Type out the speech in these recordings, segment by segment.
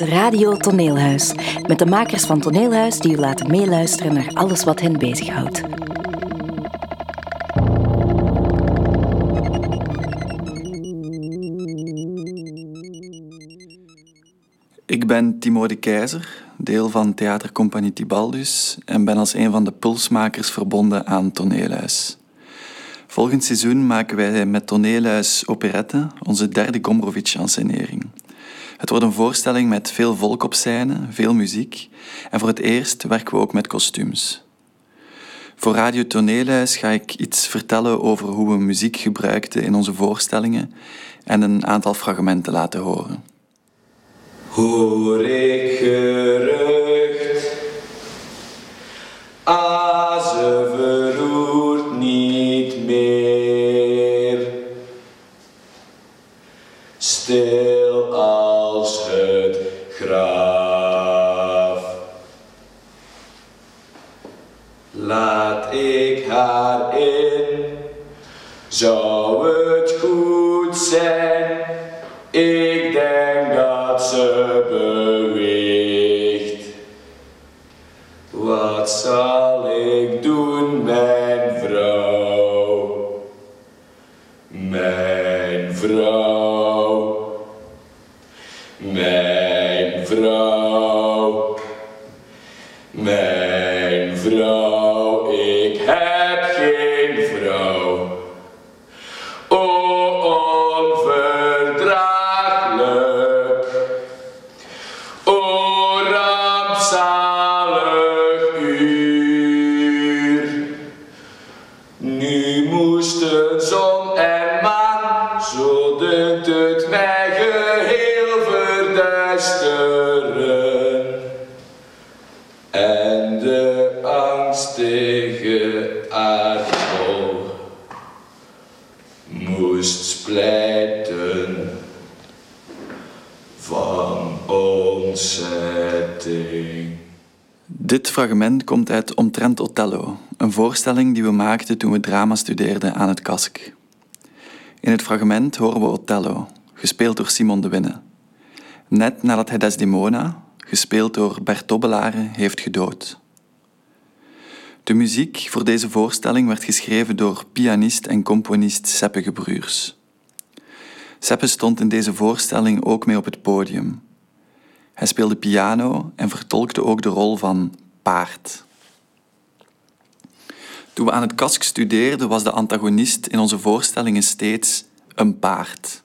Radio Toneelhuis. Met de makers van Toneelhuis die u laten meeluisteren naar alles wat hen bezighoudt. Ik ben Timo de Keizer, deel van Theatercompagnie Tibaldus en ben als een van de pulsmakers verbonden aan Toneelhuis. Volgend seizoen maken wij met Toneelhuis Operette onze derde Gombrowicz-ansenering. Het wordt een voorstelling met veel volk op scène, veel muziek en voor het eerst werken we ook met kostuums. Voor Radio Toneelhuis ga ik iets vertellen over hoe we muziek gebruikten in onze voorstellingen en een aantal fragmenten laten horen. Hoor ik gerucht, ah, Dit fragment komt uit Omtrent Othello, een voorstelling die we maakten toen we drama studeerden aan het KASK. In het fragment horen we Othello, gespeeld door Simon de Winne. Net nadat hij Desdemona, gespeeld door Bert Tobbelare, heeft gedood. De muziek voor deze voorstelling werd geschreven door pianist en componist Seppe Gebruurs. Seppe stond in deze voorstelling ook mee op het podium. Hij speelde piano en vertolkte ook de rol van paard. Toen we aan het KASK studeerden, was de antagonist in onze voorstellingen steeds een paard.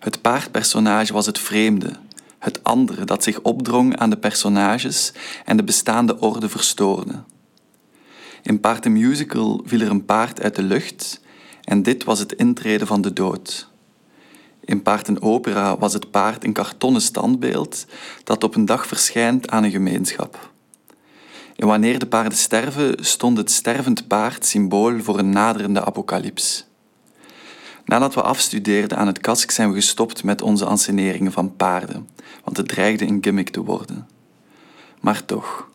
Het paardpersonage was het vreemde, het andere dat zich opdrong aan de personages en de bestaande orde verstoorde. In Paard the Musical viel er een paard uit de lucht en dit was het intreden van de dood. In Paard en Opera was het paard een kartonnen standbeeld dat op een dag verschijnt aan een gemeenschap. En wanneer de paarden sterven, stond het stervend paard symbool voor een naderende apocalyps. Nadat we afstudeerden aan het KASK zijn we gestopt met onze anseneringen van paarden, want het dreigde een gimmick te worden. Maar toch,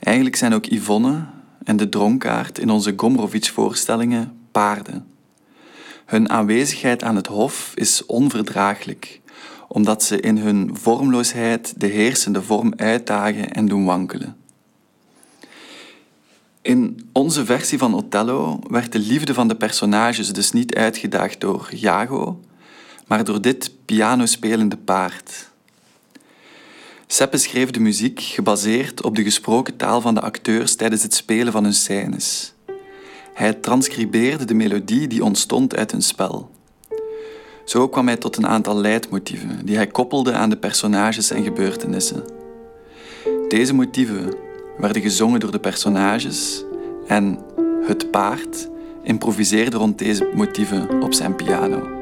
eigenlijk zijn ook Yvonne en de dronkaard in onze Gombrowicz-voorstellingen paarden. Hun aanwezigheid aan het hof is onverdraaglijk, omdat ze in hun vormloosheid de heersende vorm uitdagen en doen wankelen. In onze versie van Othello werd de liefde van de personages dus niet uitgedaagd door Iago, maar door dit pianospelende paard. Seppe schreef de muziek gebaseerd op de gesproken taal van de acteurs tijdens het spelen van hun scènes. Hij transcribeerde de melodie die ontstond uit hun spel. Zo kwam hij tot een aantal leidmotieven die hij koppelde aan de personages en gebeurtenissen. Deze motieven werden gezongen door de personages en het paard improviseerde rond deze motieven op zijn piano.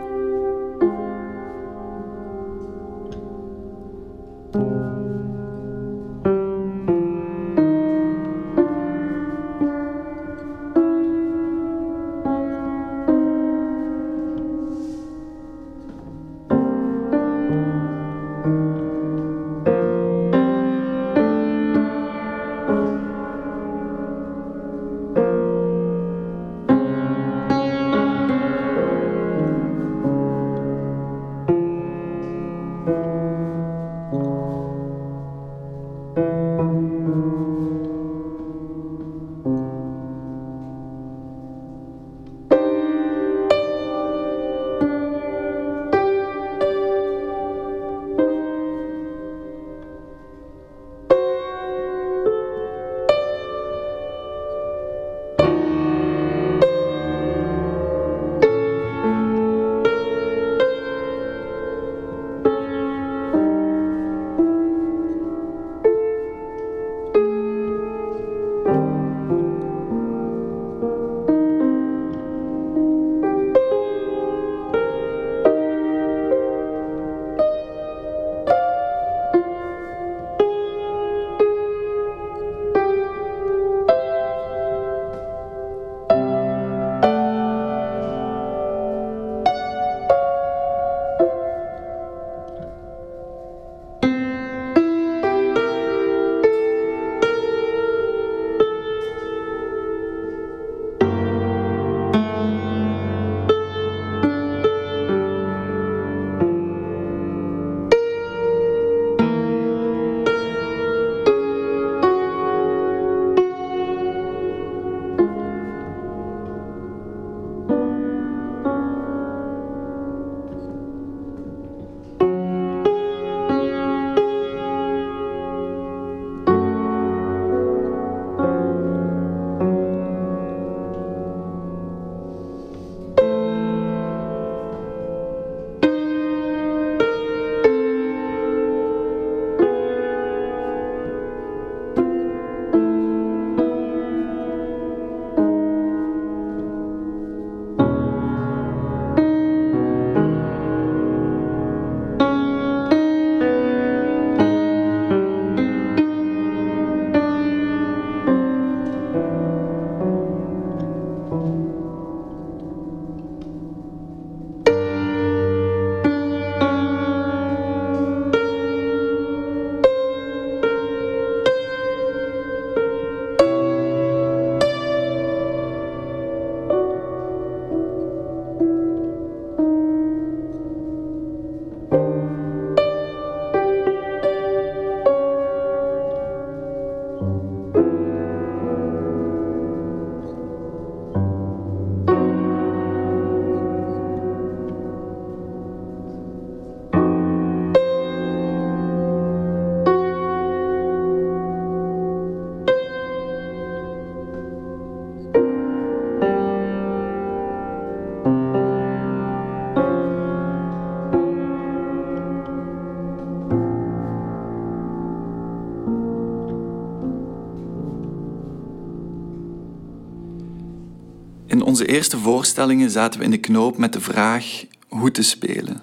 Onze eerste voorstellingen zaten we in de knoop met de vraag hoe te spelen.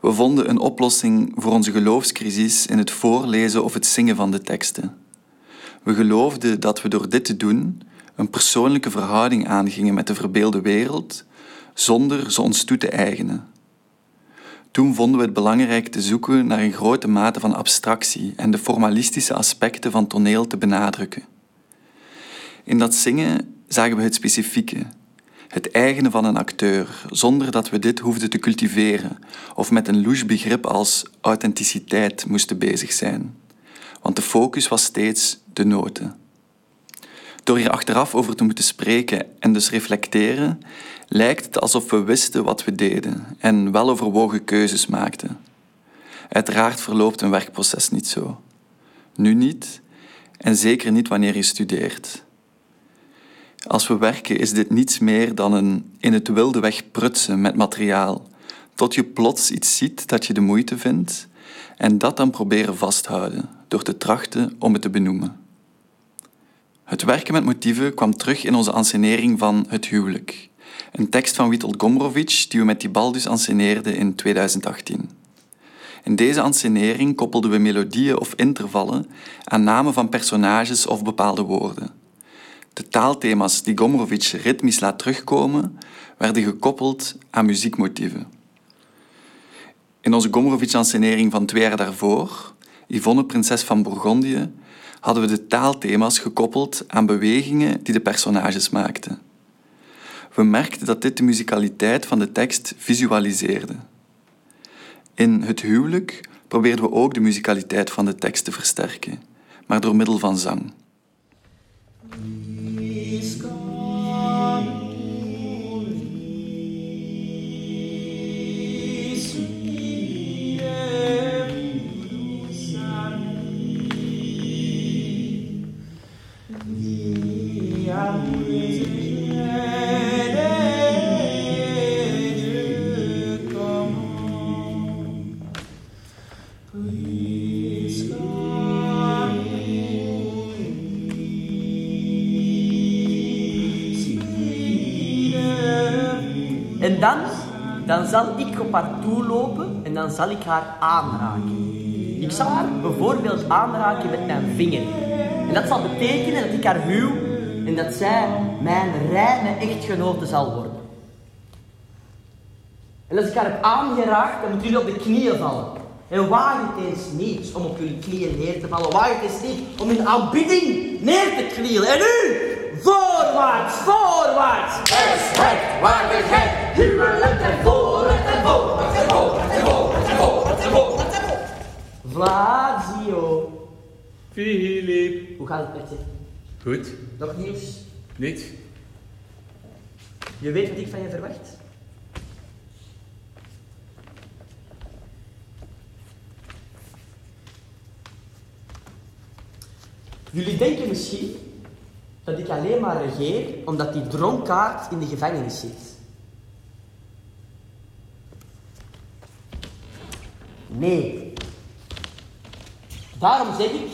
We vonden een oplossing voor onze geloofscrisis in het voorlezen of het zingen van de teksten. We geloofden dat we door dit te doen een persoonlijke verhouding aangingen met de verbeelde wereld, zonder ze ons toe te eigenen. Toen vonden we het belangrijk te zoeken naar een grote mate van abstractie en de formalistische aspecten van toneel te benadrukken. In dat zingen zagen we het specifieke, het eigene van een acteur, zonder dat we dit hoefden te cultiveren of met een louche begrip als authenticiteit moesten bezig zijn. Want de focus was steeds de noten. Door hier achteraf over te moeten spreken en dus reflecteren, lijkt het alsof we wisten wat we deden en weloverwogen keuzes maakten. Uiteraard verloopt een werkproces niet zo. Nu niet, en zeker niet wanneer je studeert. Als we werken is dit niets meer dan een in het wilde weg prutsen met materiaal, tot je plots iets ziet dat je de moeite vindt en dat dan proberen vasthouden door te trachten om het te benoemen. Het werken met motieven kwam terug in onze ansenering van Het huwelijk, een tekst van Witold Gombrowicz die we met Tibaldus anseneerden in 2018. In deze ansenering koppelden we melodieën of intervallen aan namen van personages of bepaalde woorden. De taalthema's die Gombrowicz ritmisch laat terugkomen, werden gekoppeld aan muziekmotieven. In onze Gombrowicz-ansenering van twee jaar daarvoor, Yvonne, prinses van Bourgondië, hadden we de taalthema's gekoppeld aan bewegingen die de personages maakten. We merkten dat dit de musicaliteit van de tekst visualiseerde. In Het huwelijk probeerden we ook de musicaliteit van de tekst te versterken, maar door middel van zang. is gone. En dan, dan zal ik op haar toe lopen en dan zal ik haar aanraken. Ik zal haar bijvoorbeeld aanraken met mijn vinger. En dat zal betekenen dat ik haar huw en dat zij mijn reine echtgenote zal worden. En als ik haar heb aangeraakt, dan moeten jullie op de knieën vallen. En waag het eens niet om op jullie knieën neer te vallen. Waag het eens niet om in aanbidding neer te knielen. En nu, voorwaarts, voorwaarts. Respect, waardigheid, huwelijk en en en. Filip. Hoe gaat het met je? Goed. Nog nieuws? Niet? Je weet wat ik van je verwacht? Jullie denken misschien dat ik alleen maar regeer omdat die dronkaard in de gevangenis zit. Nee. Daarom zeg ik,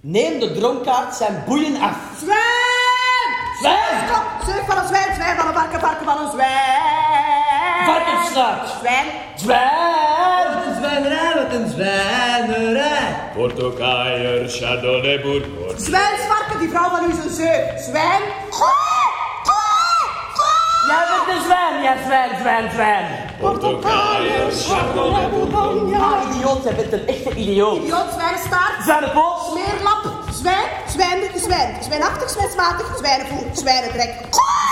neem de dronkaard zijn boeien af. Zwijn! Zwijn! Stop! Zeug van een zwijn, zwijn van een varken, varken van een zwijn! Varkensslaap! Zwijn! Zwijn! Wat een zwijnerij, wat een zwijnerij. Portokaier, Chardonnay, Bourgogne. Zwijnsvarken, die vrouw van u is een zeug. Zwijn! Een zwijn, jij zwijn, zwijn, zwijn. Portokaier, Chardonnay, Bourgogne. Ah, idioot, jij bent een echte idioot. Idioot, zwijnenstaart, Zwijnenpoot. smeerlap, zwijn, zwijndig, zwijnig, zwijnachtig, zwijnsmatig, zwijnenvoer, zwijnendrek.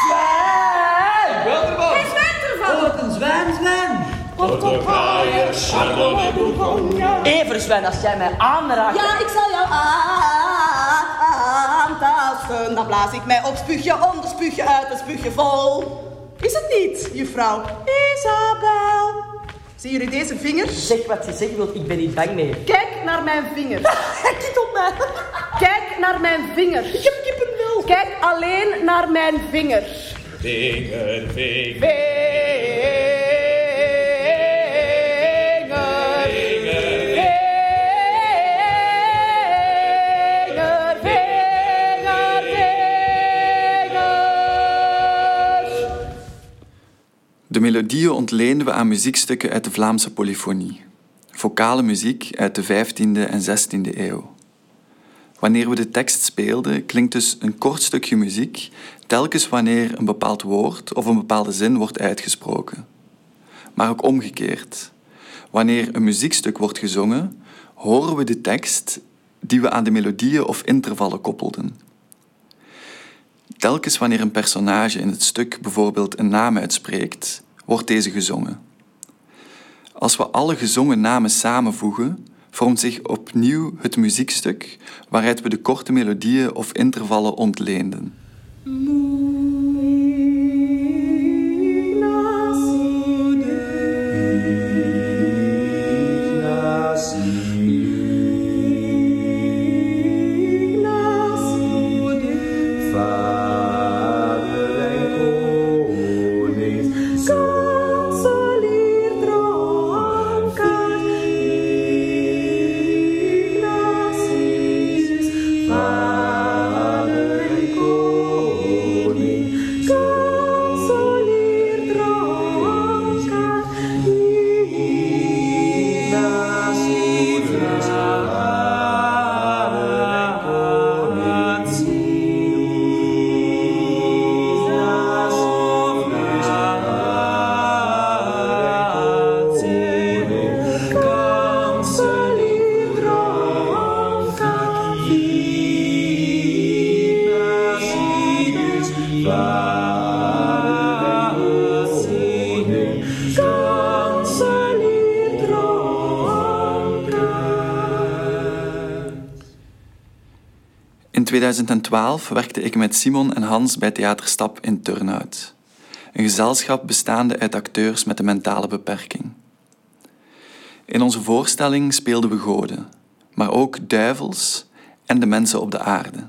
Zwijn! Hij zwijnt ervan! Wat een zwijn, zwijn. Portokaier, Chardonnay, Bourgogne. Everzwijn, als jij mij aanraakt. Ja, ik zal jou aantasten. Dan blaas ik mij op, spuug je om, dan spuug je uit, dan spuug je vol. Is het niet, juffrouw Isabel? Zien jullie deze vingers? Zeg wat je zeggen wilt, ik ben niet bang mee. Kijk naar mijn vinger. Kijk op mij. Kijk naar mijn vinger. Ik heb kippenvel. Kijk alleen naar mijn vinger. Vinger, vinger. Vinger. De melodieën ontleenden we aan muziekstukken uit de Vlaamse polyfonie. Vocale muziek uit de 15e en 16e eeuw. Wanneer we de tekst speelden, klinkt dus een kort stukje muziek telkens wanneer een bepaald woord of een bepaalde zin wordt uitgesproken. Maar ook omgekeerd. Wanneer een muziekstuk wordt gezongen, horen we de tekst die we aan de melodieën of intervallen koppelden. Telkens wanneer een personage in het stuk bijvoorbeeld een naam uitspreekt, wordt deze gezongen. Als we alle gezongen namen samenvoegen, vormt zich opnieuw het muziekstuk waaruit we de korte melodieën of intervallen ontleenden. 2012 werkte ik met Simon en Hans bij Theater Stap in Turnhout. Een gezelschap bestaande uit acteurs met een mentale beperking. In onze voorstelling speelden we goden, maar ook duivels en de mensen op de aarde.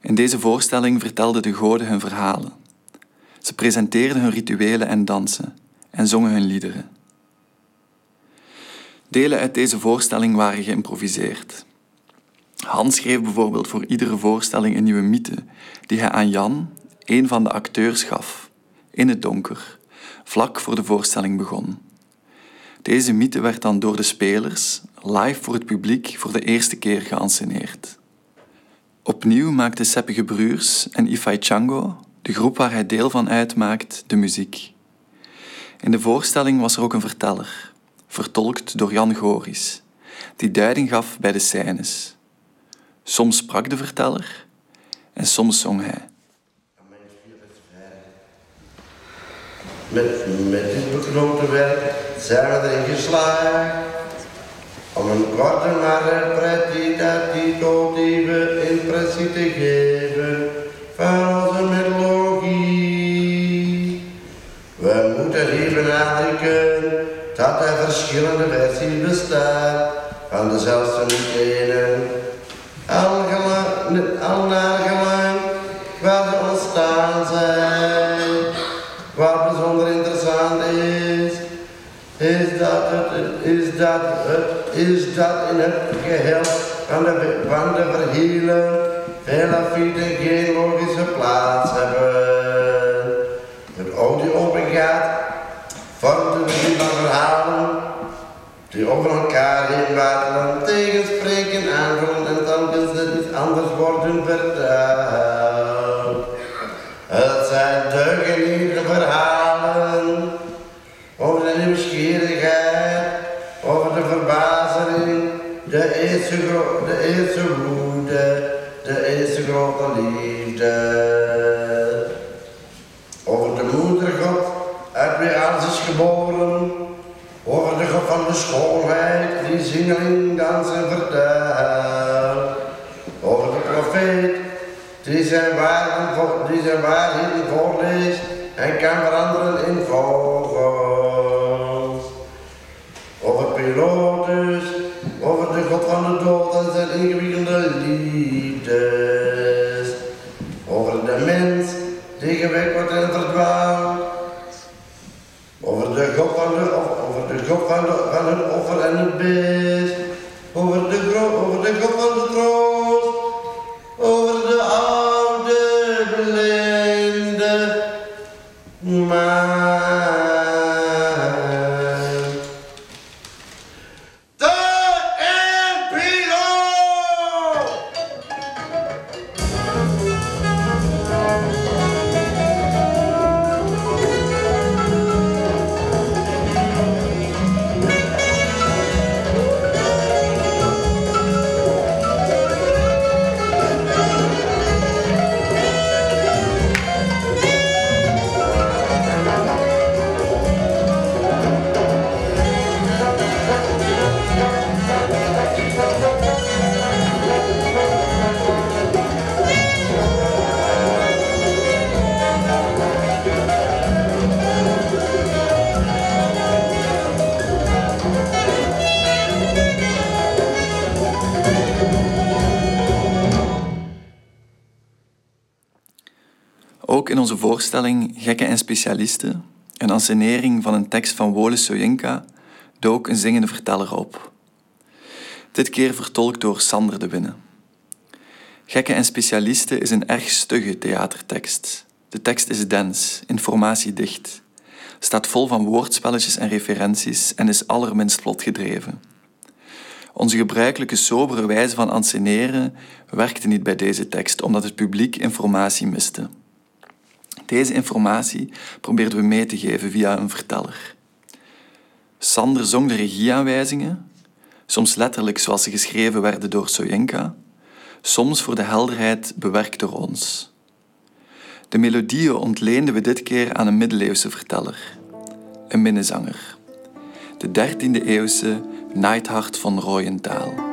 In deze voorstelling vertelden de goden hun verhalen. Ze presenteerden hun rituelen en dansen en zongen hun liederen. Delen uit deze voorstelling waren geïmproviseerd. Hans schreef bijvoorbeeld voor iedere voorstelling een nieuwe mythe die hij aan Jan, een van de acteurs, gaf, in het donker, vlak voor de voorstelling begon. Deze mythe werd dan door de spelers, live voor het publiek, voor de eerste keer geanceneerd. Opnieuw maakten Seppige Bruurs en Ifai Chango, de groep waar hij deel van uitmaakt, de muziek. In de voorstelling was er ook een verteller, vertolkt door Jan Goris, die duiding gaf bij de scènes. Soms sprak de verteller en soms zong hij. Met, met dit beknoopte werk zijn we erin geslaagd om een korte maar pretitatieve impressie te geven van onze mythologie. We moeten hier benadrukken dat er verschillende versies bestaan van dezelfde mythenen, gelang waar ze ontstaan zijn. Wat bijzonder interessant is, is dat het, is dat het, is dat in het geheel van de, van de feiten geen logische plaats hebben. Het audio opengaat, vormt een van verhalen die over elkaar heen watelen, worden verteld. Het zijn deugeniete verhalen over de nieuwsgierigheid, over de verbazing, de eerste, de eerste woede, de eerste grote liefde. Over de moedergod uit wie alles is geboren, over de God van de schoonheid die zingeling dansen vertelt, over de profeet die zijn, waarden, vo- die zijn waarheden voorleest en kan veranderen in vogels. Over Pilotus, over de God van de dood en zijn ingewikkelde liefdes. Over de mens die gewekt wordt en verdwaalt. Over de God van, de, over de God van, de, van het offer en het beest. Over de, over de God van Ook in onze voorstelling Gekken en Specialisten, een ansenering van een tekst van Wole Soyinka, dook een zingende verteller op. Dit keer vertolkt door Sander de Winne. Gekken en Specialisten is een erg stugge theatertekst. De tekst is dens, informatiedicht, staat vol van woordspelletjes en referenties en is allerminst vlotgedreven. Onze gebruikelijke sobere wijze van anseneren werkte niet bij deze tekst, omdat het publiek informatie miste. Deze informatie probeerden we mee te geven via een verteller. Sander zong de regieaanwijzingen, soms letterlijk zoals ze geschreven werden door Sojenka, soms voor de helderheid bewerkt door ons. De melodieën ontleenden we dit keer aan een middeleeuwse verteller, een minnezanger, de 13e eeuwse Neidhard van Royentaal.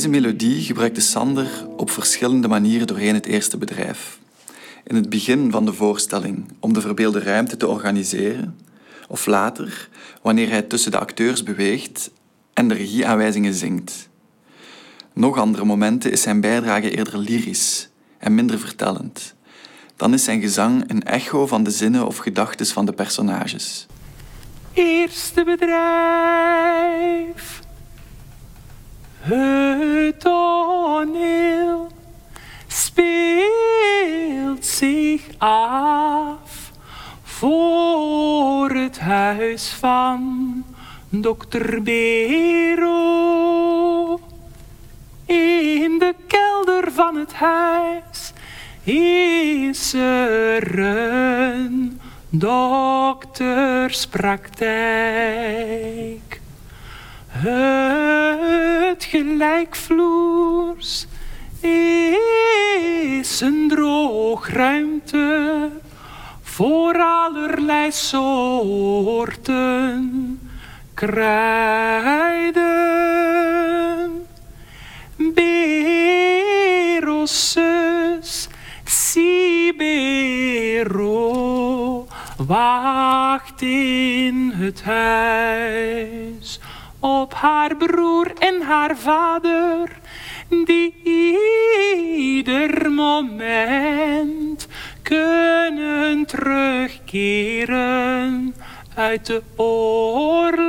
Deze melodie gebruikte Sander op verschillende manieren doorheen het eerste bedrijf. In het begin van de voorstelling om de verbeelde ruimte te organiseren, of later wanneer hij tussen de acteurs beweegt en de regieaanwijzingen zingt. Nog andere momenten is zijn bijdrage eerder lyrisch en minder vertellend. Dan is zijn gezang een echo van de zinnen of gedachten van de personages. Eerste bedrijf. Het toneel speelt zich af voor het huis van dokter Bero. In de kelder van het huis is er een dokterspraktijk. Het gelijkvloers is een droogruimte voor allerlei soorten kruiden. Berossus Sibero wacht in het huis op haar broer en haar vader, die ieder moment kunnen terugkeren uit de oorlog.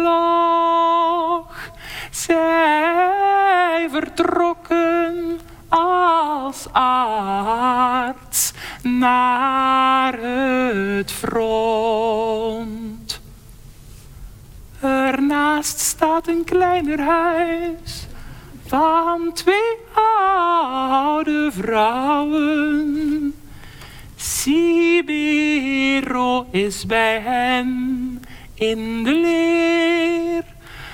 Zij vertrokken als arts naar het front. Ernaast staat een kleiner huis van twee oude vrouwen. Sibero is bij hen in de leer.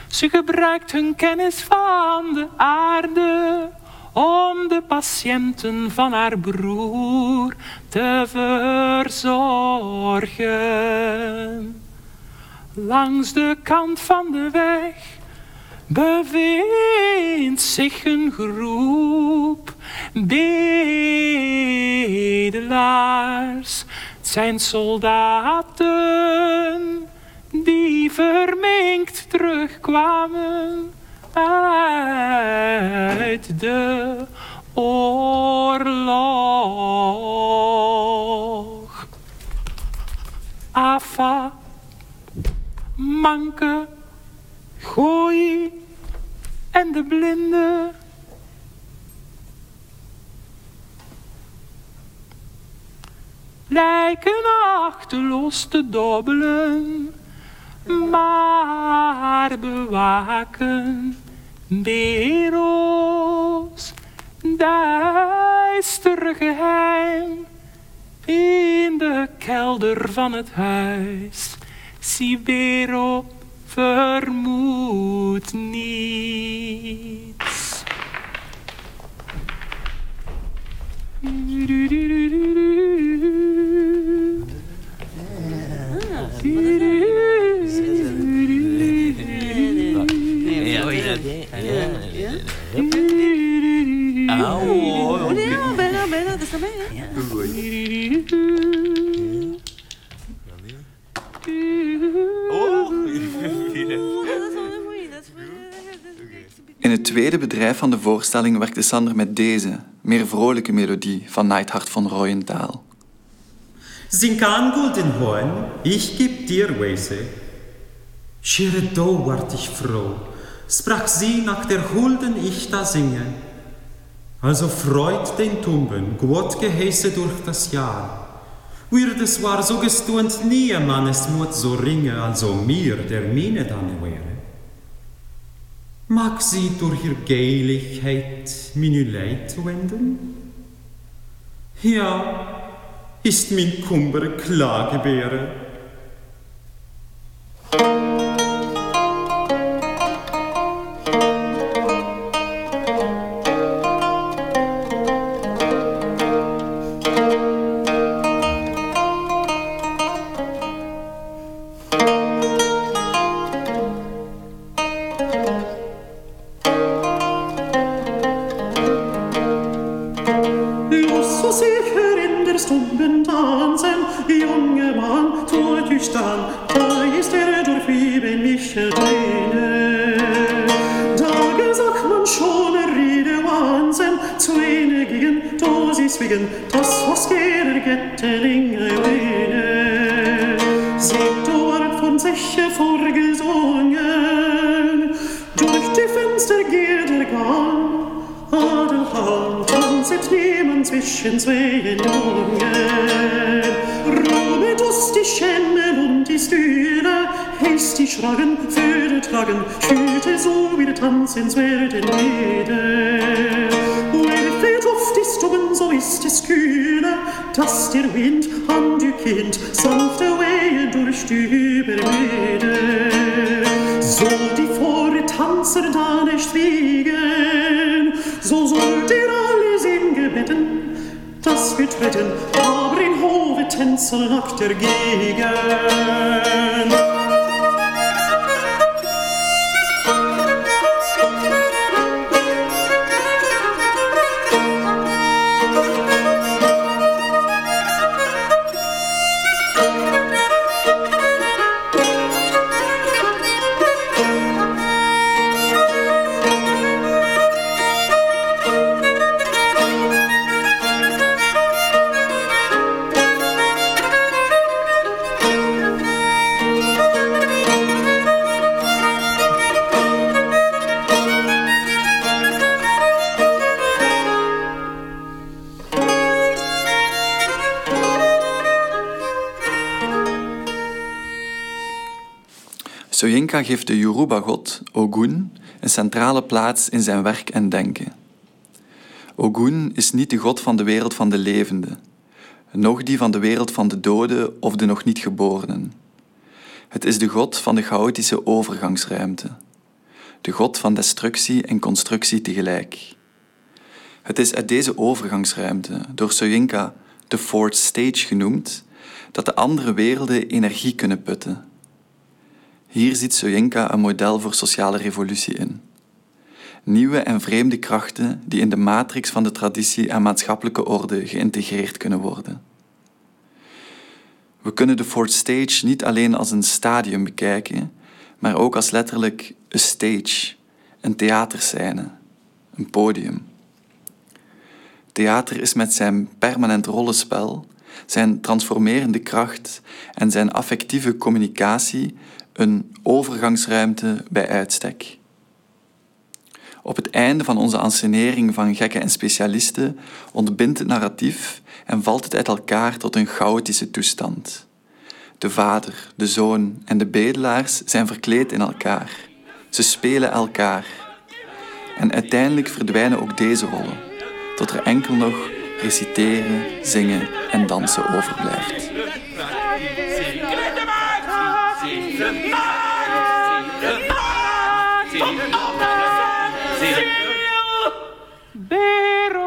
Ze gebruikt hun kennis van de aarde om de patiënten van haar broer te verzorgen. Langs de kant van de weg bevindt zich een groep bedelaars. Zijn soldaten die verminkt terugkwamen uit de oorlog. Afa, Manke, Gooi en de blinde. Lijken achterloos te dobbelen, maar bewaken Bero's duister geheim in de kelder van het huis. Sibero vermoedt niets. Oh, tweede bedrijf van de voorstelling werkte Sander met deze, meer vrolijke melodie van Neidhard von Royenthal. Sing an, Goldenhorn, ich geb dir Weise. Scheredo ward ich froh, sprach sie, nach der Hulden ich da singe. Also freut den Tumben, Gott geheiße durch das Jahr. Wird es war so gestuend nie mannes Mut so ringe, also mir der Mine dann wäre. Mag sie durch ihr Geilichkeit meine Leid wenden? Ja, ist min Kummer Klagebäre. Los ist es kühle, dass der Wind an die Kind sanfte Wehe durch die Überrede. Soll die Vortanzer da nicht fliegen, so sollt ihr alle singen bitten, dass wir treten, aber in Hove nach der Soyinka geeft de Yoruba-god Ogun een centrale plaats in zijn werk en denken. Ogun is niet de god van de wereld van de levenden, noch die van de wereld van de doden of de nog niet geborenen. Het is de god van de chaotische overgangsruimte. de god van destructie en constructie tegelijk. Het is uit deze overgangsruimte, door Soyinka de fourth stage genoemd, dat de andere werelden energie kunnen putten. Hier ziet Soyinka een model voor sociale revolutie in. Nieuwe en vreemde krachten die in de matrix van de traditie en maatschappelijke orde geïntegreerd kunnen worden. We kunnen de fourth stage niet alleen als een stadium bekijken, maar ook als letterlijk een stage, een theaterscène, een podium. Theater is met zijn permanent rollenspel, zijn transformerende kracht en zijn affectieve communicatie een overgangsruimte bij uitstek. Op het einde van onze ansenering van gekken en specialisten ontbindt het narratief en valt het uit elkaar tot een chaotische toestand. De vader, de zoon en de bedelaars zijn verkleed in elkaar. Ze spelen elkaar. En uiteindelijk verdwijnen ook deze rollen, tot er enkel nog reciteren, zingen en dansen overblijft.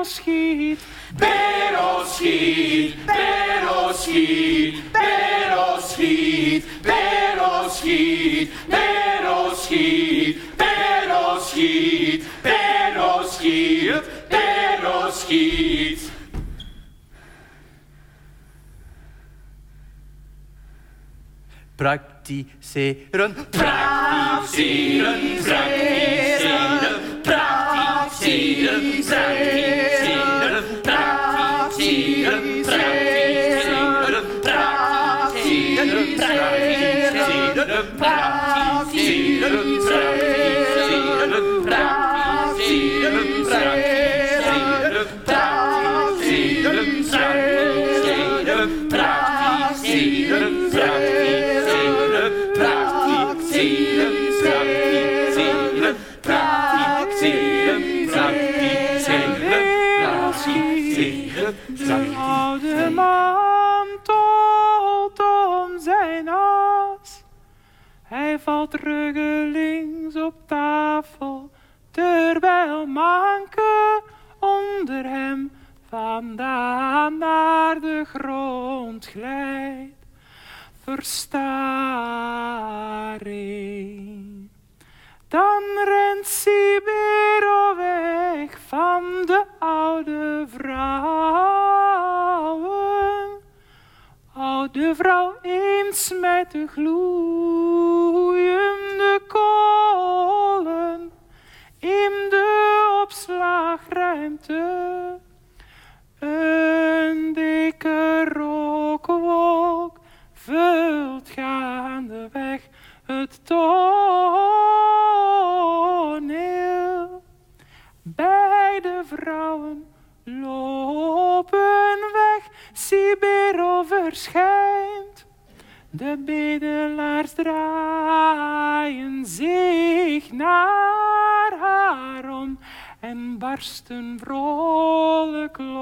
Beroschiet, Beroschiet, Beroschiet, Beroschiet, Beroschiet, Beroschiet, Beroschiet, Beroschiet, Beroschiet. Praktiseren, Praktiseren, praktiseren, praktiseren, see, see, Ruggelings op tafel, terwijl Manke onder hem vandaan naar de grond glijdt. Verstaring. Dan rent Sibero weg van de oude vrouwen. Oude vrouw eens met de gloeiende kolen in de opslagruimte. Een dikke rookwolk vult gaandeweg het toneel. Beide vrouwen lopen weg, Sibero verschijnt. De bedelaars draaien zich naar haar om en barsten vrolijk los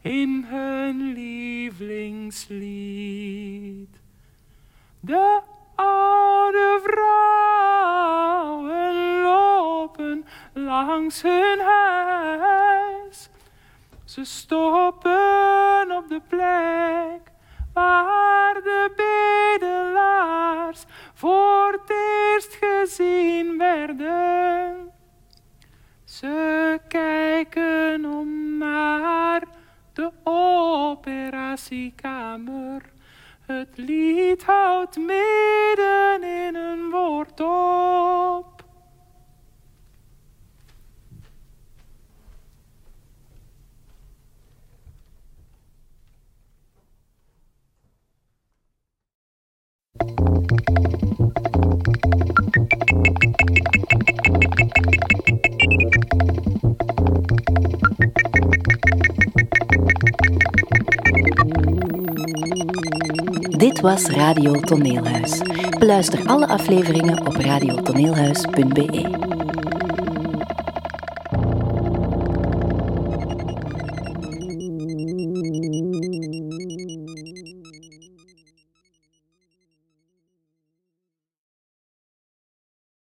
in hun lievelingslied. De oude vrouwen lopen langs hun huis. Ze stoppen op de plek waar de bedelaars voor het eerst gezien werden. Ze kijken om naar de operatiekamer. Het lied houdt midden in een woord op. was Radio Toneelhuis. Beluister alle afleveringen op radiotoneelhuis.be.